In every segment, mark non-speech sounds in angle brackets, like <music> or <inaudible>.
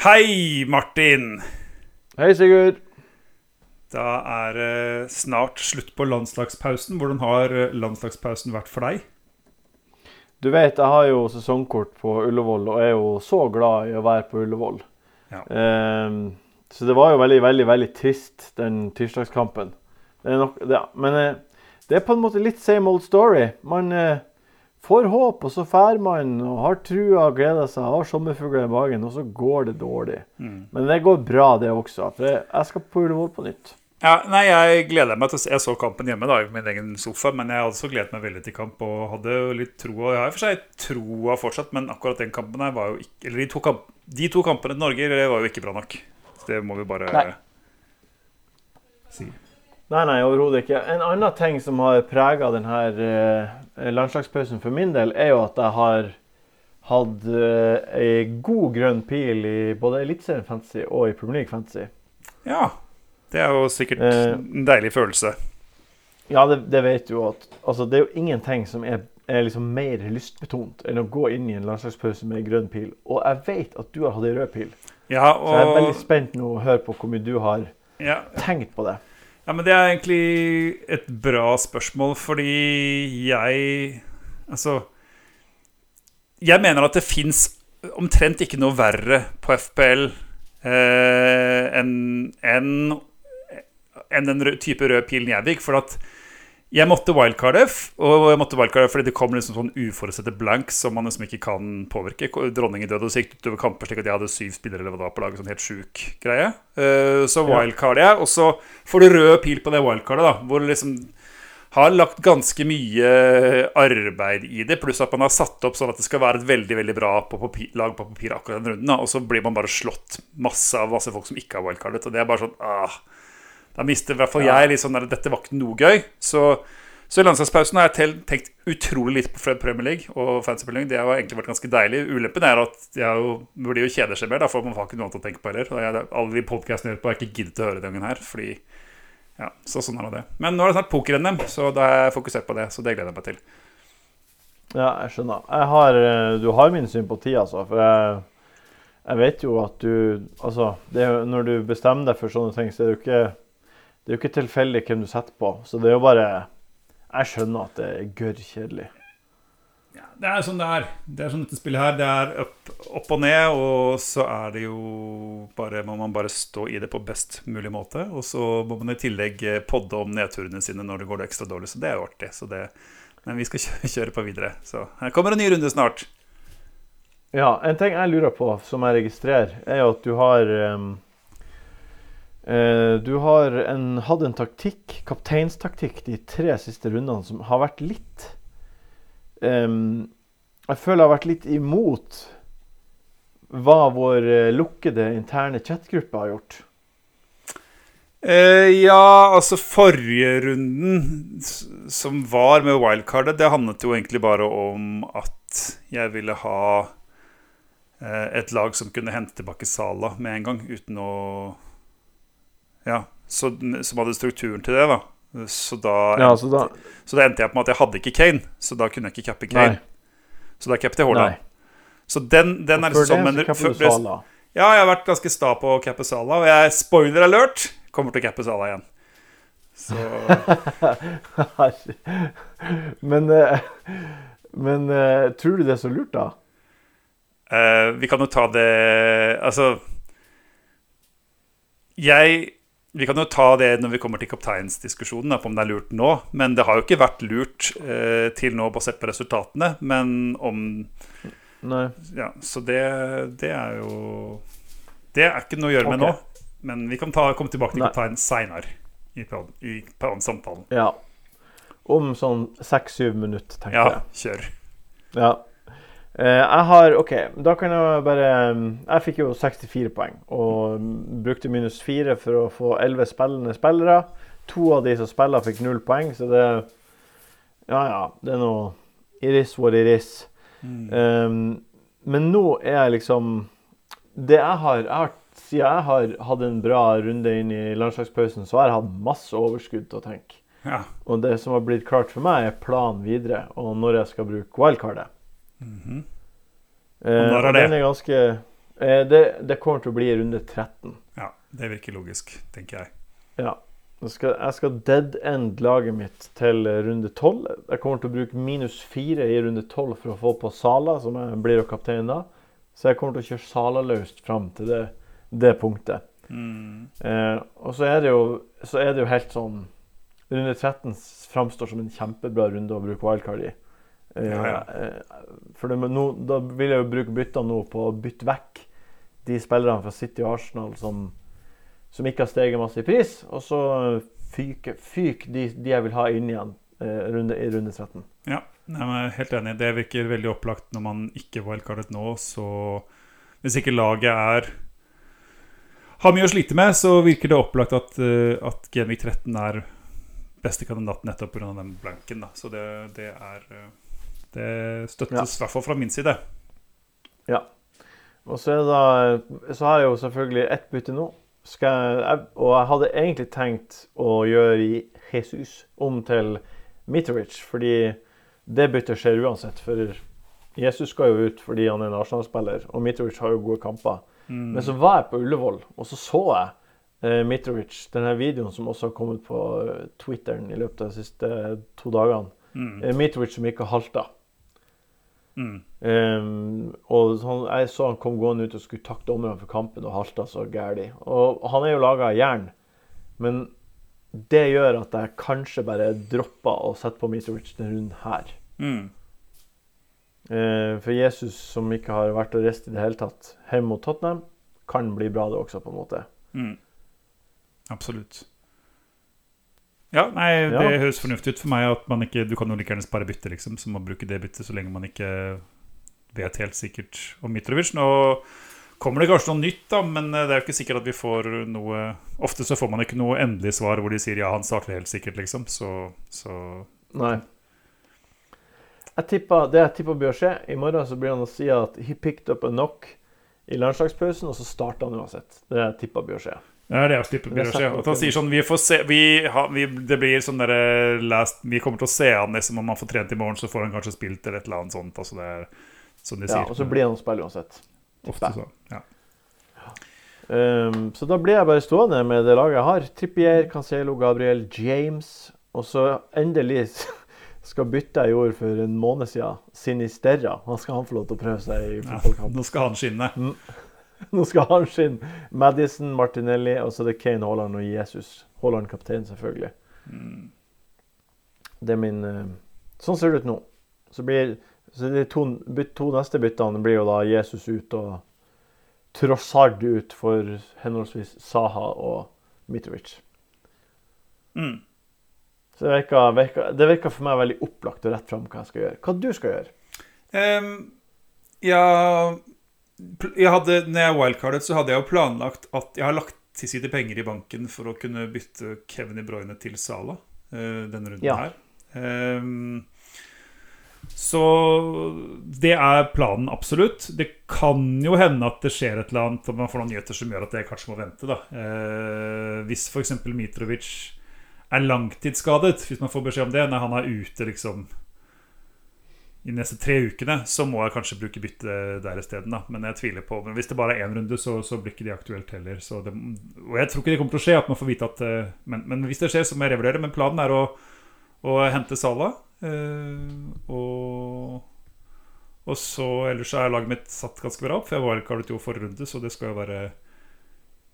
Hei, Martin! Hei, Sigurd. Da er det snart slutt på landslagspausen. Hvordan har landslagspausen vært for deg? Du vet, jeg har jo sesongkort på Ullevål og er jo så glad i å være på Ullevål. Ja. Ehm, så det var jo veldig, veldig veldig trist, den tirsdagskampen. Det er nok, det, men eh, det er på en måte litt same old story. Man eh, får håp, og så drar man og har trua og gleder seg, har sommerfugler i magen, og så går det dårlig. Men det går bra, det også. For jeg- skal på Ullevål på nytt. Ja, nei, Jeg gleder meg til å se Jeg så kampen hjemme da, i min egen sofa, men jeg hadde også gledet meg veldig til kamp og hadde jo litt troa. Jeg har i for seg troa fortsatt, men akkurat den kampen her var jo ikke Eller de to, kamp, de to kampene til Norge det var jo ikke bra nok. Så det må vi bare Nei. si. Nei, nei, overhodet ikke. En annen ting som har prega denne eh, landslagspausen for min del, er jo at jeg har hatt eh, ei god grønn pil i både Eliteserien Fantasy og i Premier League Fantasy. Ja. Det er jo sikkert Eh. en deilig følelse. Ja, det, det vet du at altså, Det er jo ingenting som er, er liksom mer lystbetont enn å gå inn i en landslagspause med ei grønn pil. Og jeg vet at du har hatt ei rød pil, Ja, så jeg er veldig spent nå å høre på hvor mye du har ja, tenkt på det. Ja, men Det er egentlig et bra spørsmål, fordi jeg Altså Jeg mener at det fins omtrent ikke noe verre på FPL eh, enn enn en den type røde pilen jeg fikk. For at jeg måtte wildcarde, og jeg måtte wildcarde fordi det kom liksom sånn uforutsette blanks som man liksom ikke kan påvirke. Dronningen døde, og så gikk det utover kamper slik at jeg hadde syv spillere eller hva var på laget. Sånn helt sjuk greie. Eh, så wildcarder jeg, og så får du rød pil på det wildcardet, da. Hvor liksom har lagt ganske mye arbeid i det, pluss at man har satt opp sånn at det skal være et veldig veldig bra på papir, lag på papir akkurat den runden. Da. Og så blir man bare slått masse av masse folk som ikke har wildcardet. Og det er bare sånn ah, Da mister i hvert fall jeg sånn der, Dette var ikke noe gøy. Så, så i landslagspausen har jeg tenkt utrolig litt på Fred Premier League og Fancy Premier League. Det har egentlig vært ganske deilig. Ulempen er at jeg jo, burde jo kjeder seg mer, da, for man har ikke noe annet å tenke på heller. Jeg, alle de podcastene jeg hører på, har jeg ikke giddet å høre denne gangen her. Fordi ja, så sånn er det. Men nå er det snart poker-NM, så da er jeg fokusert på det. Så det gleder jeg meg til. Ja, jeg skjønner. Jeg har, eh, du har min sympati, altså. For jeg, jeg vet jo at du Altså, det når du bestemmer deg for sånne ting, så er det jo ikke Det er jo ikke tilfeldig hvem du setter på. Så det er jo bare Jeg skjønner at det er gørr kjedelig. Ja, det er sånn det er. Det er sånn dette spillet her. Det er opp, opp og ned, og så er det jo bare Må man bare stå i det på best mulig måte. Og så må man i tillegg eh, podde om nedturene sine når det går det ekstra dårlig. Så det er jo artig. Så det, men vi skal <laughs> kjøre, kjøre på videre. Så her kommer en ny runde snart. Ja, en ting jeg lurer på, som jeg registrerer, er jo at du har eh, Du har en, hatt en taktikk, kapteinstaktikk, de tre siste rundene som har vært litt um, Jeg føler jeg har vært litt imot hva vår eh, lukkede interne chatgruppe har gjort. Eh, ja, altså forrige runden som var med wildcardet, det handlet jo egentlig bare om at jeg ville ha eh, et lag som kunne hente tilbake Sala med en gang, uten å Ja, så, som hadde strukturen til det, da. Så da, Ja, så da så da endte jeg på med at jeg hadde ikke Kane, så da kunne jeg ikke cappe Kane. Nei. Så da cappet jeg Haaland. Så den, den er liksom sånn Sala. ja, jeg har vært ganske sta på å cappe Sala, og jeg spoiler alert kommer til å cappe Sala igjen. Så <laughs> men eh, men eh, tror du det er så lurt, da? Uh, vi kan jo ta det Altså Jeg Vi kan jo ta det når vi kommer til kapteinsdiskusjonen, på om det er lurt nå. Men det har jo ikke vært lurt eh, til nå, basert på resultatene. Men om Nei. Ja, så det, det er jo Det er ikke noe å gjøre med nå. Men vi kan ta, komme tilbake til Nei. kaptein seinere i, i pod- samtalen. Ja. Om sånn seks-syv minutter, tenker Ja, jeg. kjør. Ja. Eh, jeg har OK, da kan jeg bare Jeg fikk jo 64 poeng og brukte minus 4 for å få 11 spillende spillere. To av de som spiller, fikk null poeng, så det Ja, ja. Det er noe It is what it is. Um, men nå er jeg liksom Det jeg har, jeg har Siden jeg har hatt en bra runde inn i landslagspausen, så har jeg hatt masse overskudd til å tenke. Ja. Og det som har blitt klart for meg, er planen videre, og når jeg skal bruke wildcardet. Mhm. -hmm. Og når er det? Den er ganske Eh, det, det kommer til å bli runde 13. Ja, det virker logisk, tenker jeg. Ja. Jeg skal, jeg skal dead-end laget mitt til runde 12. Jeg kommer til å bruke minus 4 i runde 12 for å få på Sala, som jeg blir kaptein da. Så jeg kommer til å kjøre Sala løst fram til det, det punktet. Mm. Eh, og så er, det jo, så er det jo helt sånn Runde 13 framstår som en kjempebra runde å bruke wildcard i. Eh, Ja, ja. eh, for det, nå, da vil jeg jo bruke bytta nå på å bytte vekk de spillerne fra City og Arsenal som, som ikke har steget masse i pris, og så fyke, fyk de, de jeg vil ha inn igjen eh, runde, i runde 13. Ja, jeg er helt enig. Det virker veldig opplagt når man ikke wildcardet nå, så Hvis ikke laget er har mye å slite med, så virker det opplagt at, uh, at Genvik 13 er beste kandidat nettopp pga. den blanken. Da. Så det, det er eh, Det støttes i hvert fall fra min side. Ja. Og så, er da, så har jeg jo selvfølgelig ett bytte nå. Jeg, og jeg hadde egentlig tenkt å gjøre Jesus om til Mitrovic, fordi det byttet skjer uansett. For Jesus skal jo ut fordi han er en Arsenal-spiller, og Mitrovic har jo gode kamper. Mm. Men så var jeg på Ullevål, og så så jeg eh, Mitrovic, denne videoen som også har kommet på eh, Twitteren i løpet av de siste to dagene. Mm. Eh, Mitrovic som ikke halta. Mm. Um, og sånn, jeg så han kom gående ut og skulle takke dommerne for kampen og halta så gæli. Og han er jo laga av jern, men det gjør at jeg kanskje bare dropper å sette på Mitrovic denne runden her. Mm. Uh, for Jesus, som ikke har vært og reist i det hele tatt, hjemme mot Tottenham, kan bli bra, det også, på en måte. Mm. Absolutt. Ja, nei, det Ja. høres fornuftig ut for meg at man ikke Du kan jo like gjerne spare bytte, liksom, så man bruke det byttet så lenge man ikke vet helt sikkert om Mitrovic. Nå kommer det kanskje noe nytt, da, men eh, det er jo ikke sikkert at vi får noe Ofte så får man ikke noe endelig svar hvor de sier ja, han starter helt sikkert, liksom. Så, så Nei. Jeg tipper, det jeg tipper bør skje I morgen så blir han å si at he picked up a knock i landslagspausen, og så starter han uansett. Det jeg tipper bør skje. Det er det jeg slipper er å skje. At han sier sånn Vi får se vi har, vi, Det blir sånn derre last Vi kommer til å se han liksom om han får trent i morgen, så får han kanskje spilt eller et eller annet sånt. Altså det er som de Ja, sier. og så blir han å spille uansett. Ofte sånn. Ja. Um, så da blir jeg bare stående med det laget jeg har. Trippier, Cancelo, Gabriel, James. Og så endelig <laughs> skal bytte jeg gjorde for en måned siden, Sinisterra. Han skal han få lov til å prøve seg i Ja, nå skal han skinne. <laughs> Nå skal han skinne. Madison, Martinelli, og så er det Kane, Haaland og Jesus. Haaland kaptein, selvfølgelig. Mm. Det er min eh, Sånn ser det ut nå. Så blir så de to, to neste byttene blir jo da Jesus ut og Trossard ut for henholdsvis Saha og Mitrovic. Mm. Så det virker, virker, det virker for meg veldig opplagt og rett fram hva jeg skal gjøre. Hva du skal gjøre? Um, ja jeg hadde, Når jeg wildcardet, så hadde jeg jo planlagt at jeg har lagt til side penger i banken for å kunne bytte Kevin De Bruyne til Sala uh, denne runden Ja. her. Um, så det er planen, absolutt. Det kan jo hende at det skjer et eller annet, og man får noen nyheter som gjør at jeg kanskje må vente. da eh, Hvis f.eks. Mitrovic er langtidsskadet, hvis man får beskjed om det, når han er ute liksom i de neste tre ukene, så må jeg kanskje bruke bytte der isteden. Men jeg tviler på Men hvis det bare er én runde, så, så blir ikke de aktuelt heller. Så det, og jeg tror ikke det kommer til å skje at man får vite at eh, men, men hvis det skjer, så må jeg revurdere. Men planen er å, å hente Sala. eh, og og så ellers så er laget mitt satt ganske bra opp, for jeg wildcardet jo forrige runde, så det skal jo være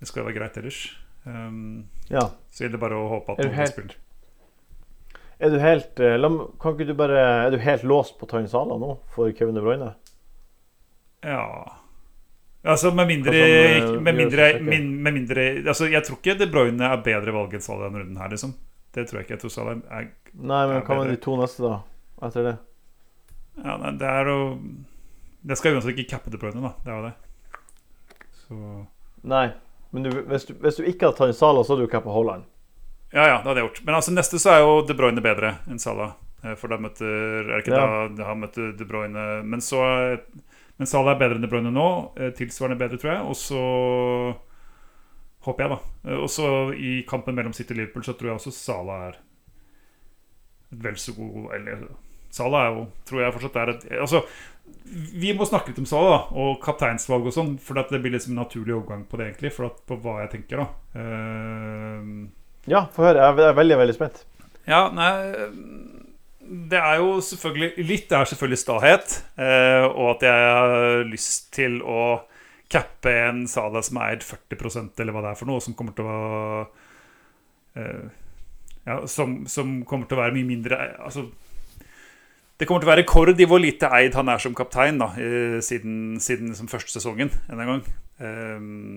Det skal være greit ellers. Um, Ja. så gjelder det bare å håpe at noen helt- spiller. Er du helt eh, Kan ikke du bare Er du helt låst på Tain Sala nå for Kevin De Bruyne? Ja Altså, med mindre, Hva eh, med mindre, min, med mindre Altså, jeg tror ikke De Bruyne er bedre valg enn Salah denne runden her, liksom. Det tror jeg ikke. Jeg tror Salah er Nei, men hva med de to neste, da? Etter det? Ja, nei, det er jo Det skal uansett ikke cappe De Bruyne, da. Det er jo det. Så Nei. Men du, hvis, du, hvis du ikke hadde tatt Sala, så hadde du cappa Haaland. Ja, ja, det hadde jeg gjort. Men altså, neste så er jo De Bruyne bedre enn Salah. Eh, For da møter Er ikke Ja. da han møtte De Bruyne Men så Men Salah er bedre enn De Bruyne nå. eh, Tilsvarende bedre, tror jeg. Og så håper jeg, da. Eh, Og så i kampen mellom City og Liverpool så tror jeg også Salah er vel så god Eller Salah er jo, tror jeg fortsatt er et Altså, vi må snakke litt om Salah da, og kapteinsvalg og sånn, for at det blir liksom en naturlig overgang på det, egentlig. For at, på hva jeg tenker, da. Eh, Ja, få høre. Jeg er veldig, veldig spent. ja, nei Det er jo selvfølgelig Litt er selvfølgelig stahet, eh, og at jeg har lyst til å cappe en Sala som er eid 40% eller hva det er for noe, som kommer til å eh, Ja, som, som kommer til å være mye mindre Altså det kommer til å være rekord i hvor lite eid han er som kaptein da, eh, siden, siden liksom første sesongen en gang. Eh,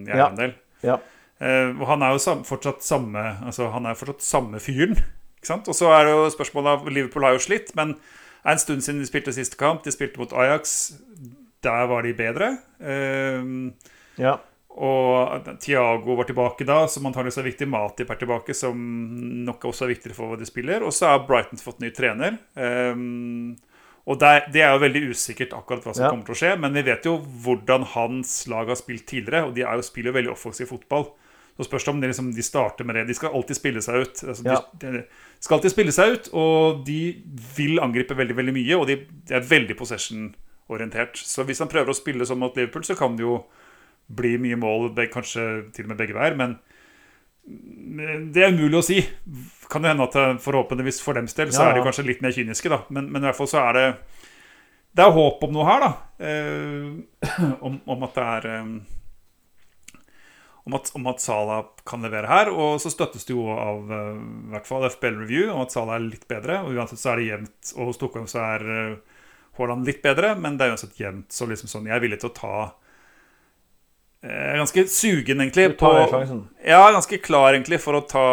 jeg er Ja. en del. Ja. Eh, og han er jo fortsatt samme Altså han er fortsatt samme fyren. Ikke sant? Og så er det jo spørsmålet av Liverpool har jo slitt, men det er en stund siden de spilte siste kamp. De spilte mot Ajax. Der var de bedre. Eh, Ja. og Tiago var tilbake da, som antakeligvis er viktig. Matip er tilbake, som nok også er viktigere for hva de spiller. Og så har Brighton fått ny trener. Um, og det, er- det er jo veldig usikkert akkurat hva som Ja. kommer til å skje. Men vi vet jo hvordan hans lag har spilt tidligere, og de er jo, spiller jo veldig offensiv fotball. Så spørs det om de, liksom, de starter med det. De skal alltid spille seg ut. Altså, Ja. de, de skal alltid spille seg ut, og de vil angripe veldig veldig mye. Og de, de er veldig possession-orientert. Så hvis han prøver å spille som mot Liverpool, så kan det jo bli mye mål, kanskje til og med begge veier. Men det er umulig å si. Kan det hende at forhåpentligvis for dems del så Ja, er de kanskje litt mer kyniske, da. Men, men i hvert fall så er det Det er håp om noe her, da. Eh, om, om at det er eh, om at, om at Salah kan levere her. Og så støttes det jo av eh, i hvert fall FBL Review om at Salah er litt bedre. Og uansett så er det jevnt. Og hos Stockholm så er eh, Haaland litt bedre, men det er uansett jevnt. Så liksom sånn, jeg er villig til å ta Jeg er ganske sugen, egentlig. På- ja, ganske klar egentlig for å ta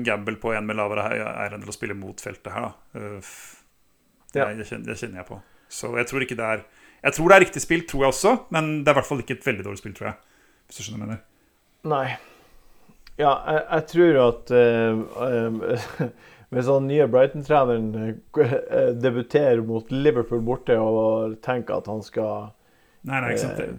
gamble på en med lavere til å spille mot feltet her, da. Uh, Det, det kjenner jeg på. Så jeg tror ikke det er Jeg tror det er riktig spill, tror jeg også, men det er i hvert fall ikke et veldig dårlig spill, tror jeg. Hvis du skjønner hva jeg mener. Nei. Ja, jeg, jeg tror at eh, eh, <laughs> hvis han nye Brighton-treneren eh, debuterer mot Liverpool borte og tenker at han skal Nei, nei, ikke sant. Eh,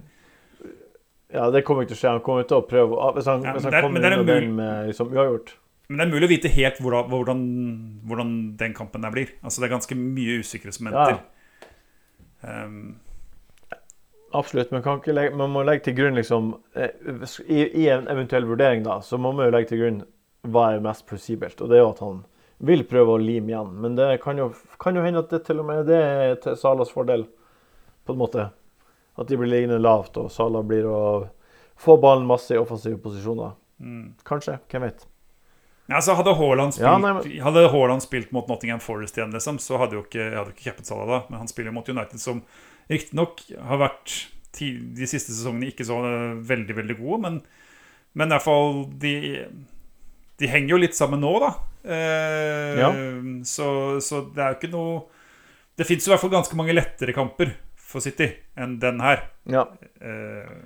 Ja, det kommer ikke til å skje. Han kommer til å prøve Hvis han, Ja, hvis han det er- kommer men det er inn mul- med liksom, uavgjort Men det er mulig å vite helt hvordan, hvordan, hvordan den kampen der blir. Altså Det er ganske mye usikkerhetsmomenter. Um, Absolutt, men legge, man må legge til grunn liksom eh, i, I en eventuell vurdering, da, så må man jo legge til grunn hva er mest plausibelt. Og det er jo at han vil prøve å lime igjen. Men det kan jo, kan jo hende at det til og med det er til Salas fordel, på en måte. At de blir liggende lavt, og Sala blir å få ballen masse i offensive posisjoner. mm. Kanskje. Hvem vet. Altså Hadde Haaland spilt, Ja, nei, men- hadde Haaland spilt mot Nottingham Forest igjen, liksom, så hadde jo ikke, hadde jo ikke Salah da. Men han spiller mot United, som riktignok har vært de siste sesongene ikke så øh, veldig veldig gode. Men, men i hvert fall de, de henger jo litt sammen nå, da. Eh, Ja. så, så det er jo ikke noe Det fins i hvert fall ganske mange lettere kamper for City enn den her. Ja. Eh,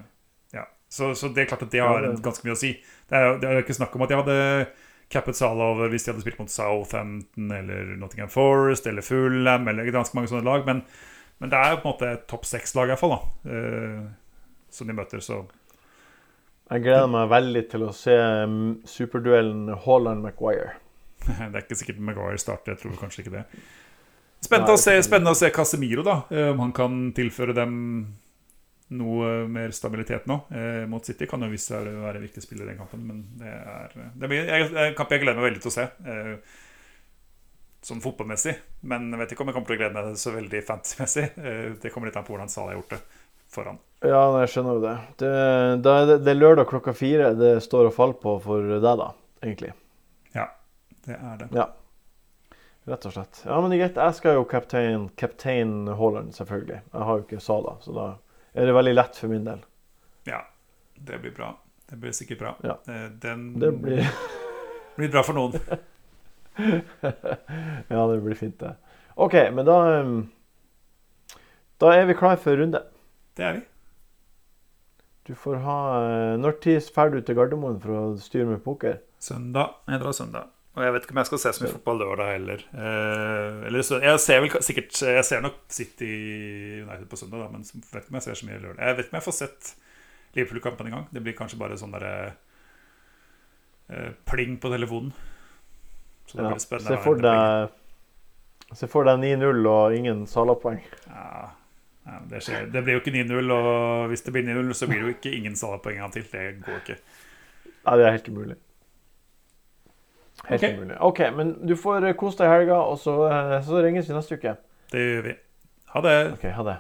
ja. så, så det er klart at det har ganske mye å si. Det er, det er jo ikke snakk om at jeg hadde cappet Salah over hvis de hadde spilt mot Southampton eller Nottingham Forest eller Fulham eller ganske mange sånne lag, men, men det er jo på en måte et topp seks-lag iallfall, da. Eh, som de møter, så Jeg gleder meg veldig til å se mm, superduellen Haaland-Maguire. <laughs> det er ikke sikkert Maguire starter. Jeg tror kanskje ikke det. Spennende, Nei, å, se, spennende å se Casemiro, da. eh, Om han kan tilføre dem noe mer stabilitet nå. Eh, mot City kan jo vise seg å være en viktig spiller i den kampen, men det er, det blir jeg- en kamp jeg gleder meg veldig til å se. Eh, sånn fotballmessig. Men jeg vet ikke om jeg kommer til å glede meg så veldig fantasy-messig. Eh, det kommer litt an på hvordan Salah har gjort det foran. Ja, jeg skjønner jo det. Det, det, det er lørdag klokka fire det står og faller på for deg, da, egentlig. Ja, Det er det. Ja. Rett og slett. Ja, men greit. Jeg skal jo kaptein, kaptein Haaland, selvfølgelig. Jeg har jo ikke Sala, så da er det veldig lett for min del. Ja, det blir bra. Det blir sikkert bra. Ja. Eh, Den Det blir blir bra for noen. <laughs> <laughs> Ja, det blir fint, det. OK, men da um, Da er vi klar for runde. Det er vi. Du får ha uh, Når drar du til Gardermoen for å styre med poker? Søndag. Jeg drar søndag. Og jeg vet ikke om jeg skal se så mye fotball lørdag heller. Eh, eller, så- jeg ser vel sikkert Jeg ser nok City United på søndag, da, men jeg vet ikke om jeg ser så mye lørdag. Jeg vet ikke om jeg får sett Liverpool-kampen engang. Det blir kanskje bare sånn derre eh, pling på telefonen. Så det Ja, blir spennende. Se for deg, deg Så får de 9-0 og ingen Sala-poeng. Ja, ja, det, det blir jo ikke 9-0, og hvis det blir 9-0, så blir det jo ikke ingen Sala-poeng til. Det går ikke. Nei, det er helt umulig. Helt Ok. umulig. OK, men du får eh, kose deg i helga, og så, eh, så ringes vi neste uke. Det gjør vi. Ha det. OK, ha det.